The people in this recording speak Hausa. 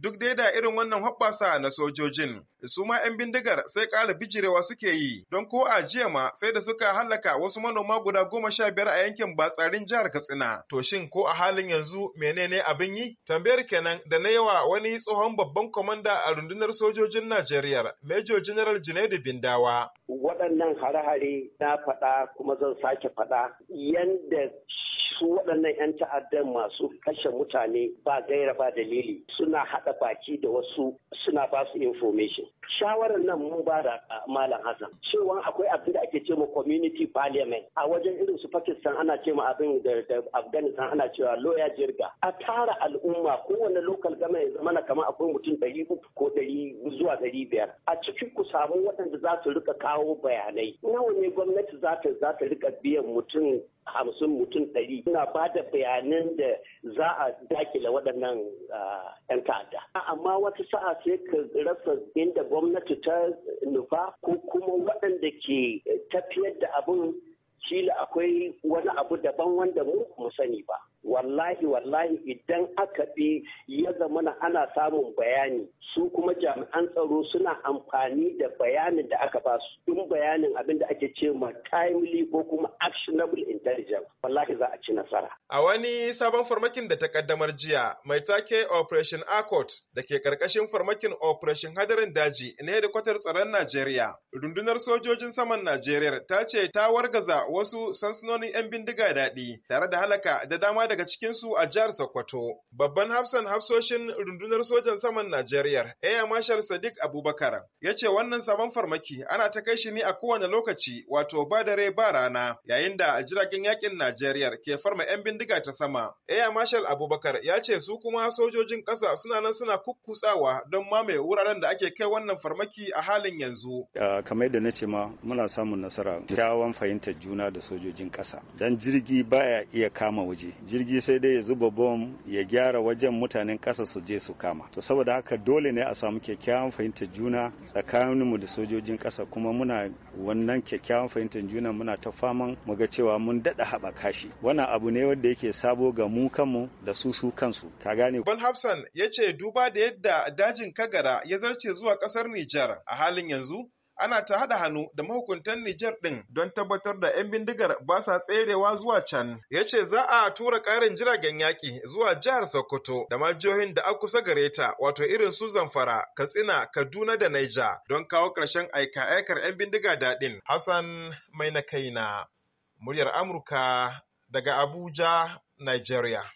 Duk dai da irin wannan hoɓɓasa na sojojin, su ma 'yan bindigar sai ƙara bijirewa suke yi, don ko a jiya ma sai da suka hallaka wasu manoma guda goma sha biyar a yankin Batsarin jihar Katsina. To shin ko a halin yanzu menene abin yi? Tambayar kenan da na yawa wani tsohon babban kwamanda a rundunar sojojin Najeriya, Major General Junaidu Bindawa. Waɗannan hare-hare na faɗa kuma zan sake faɗa yanda su waɗannan 'yan ta'addan masu kashe mutane ba gaira ba dalili suna haɗa baki da wasu suna ba su information. Shawarar nan mun ba da Malam Hassan cewa akwai abin da ake cewa community parliament a wajen irin su Pakistan ana ce ma abin da Afghanistan ana cewa lawyer jirga. A tara al'umma kowane local gama ya zama kamar akwai mutum ɗari uku ko ɗari zuwa ɗari biyar. A cikin ku samu waɗanda za su riƙa kawo bayanai. Nawa ne gwamnati za ta za ta riƙa biyan mutum hamsin mutum ɗari suna ba da bayanan da za a daƙile waɗannan 'yan ta'adda. Amma wata sa'a sai ka rasa inda gwamnati ta nufa ko kuma waɗanda ke tafiyar da abin kila akwai wani abu daban wanda mu mu sani ba. Wallahi wallahi idan aka bi ya zamana ana samun bayani su kuma jami'an tsaro suna amfani da bayanin da aka ba su in bayanin abin da ake ce ma timely ko kuma actionable intelligence wallahi za a ci nasara. A wani sabon farmakin da ta kaddamar jiya mai take Operation Accord da ke ƙarƙashin farmakin Operation Hadarin Daji na hedikwatar tsaron Najeriya. Rundunar sojojin saman Najeriya ta ce ta wargaza wasu sansanonin 'yan bindiga daɗi tare da halaka da dama daga cikinsu a jihar Sokoto. Babban hafsan hafsoshin rundunar sojan saman Najeriya, Air Marshal Sadiq Abubakar, ya ce wannan sabon farmaki ana ta kai shi ne a kowane lokaci wato ba dare ba rana yayin da jiragen yaƙin Najeriya ke farma 'yan bindiga ta sama. Air Marshal Abubakar ya ce su kuma sojojin ƙasa suna nan suna kukkutsawa don mamaye wuraren da ake kai wannan farmaki a halin yanzu. kamar yadda na ce ma muna samun nasara kyawawan fahimtar juna da sojojin ƙasa. Dan jirgi baya iya kama waje. Jirgi sai dai ya zuba bom ya gyara wajen mutanen ƙasa su je su kama. To saboda haka dole ne a samu kyakkyawan fahimtar juna tsakaninmu da sojojin ƙasa kuma muna wannan kyakkyawan fahimtar juna muna ta faman mu ga cewa mun daɗa haɓaka shi. Wannan abu ne wanda yake sabo ga mu kanmu da su su kansu. Ka gane? Ban Hafsan ya ce duba da yadda dajin Kagara ya zarce zuwa ƙasar Nijar a halin yanzu ana ta haɗa hannu da mahukuntan Nijar ɗin don tabbatar da 'yan bindigar ba sa tserewa zuwa can. Ya ce za a tura ƙarin jiragen yaƙi zuwa jihar Sokoto da ma jihohin da aka kusa gare ta wato irin su Zamfara, Katsina, Kaduna da Naija don kawo ƙarshen aika-aikar 'yan bindiga daɗin. Hassan Mai na kaina, muryar Amurka daga Abuja, Nigeria.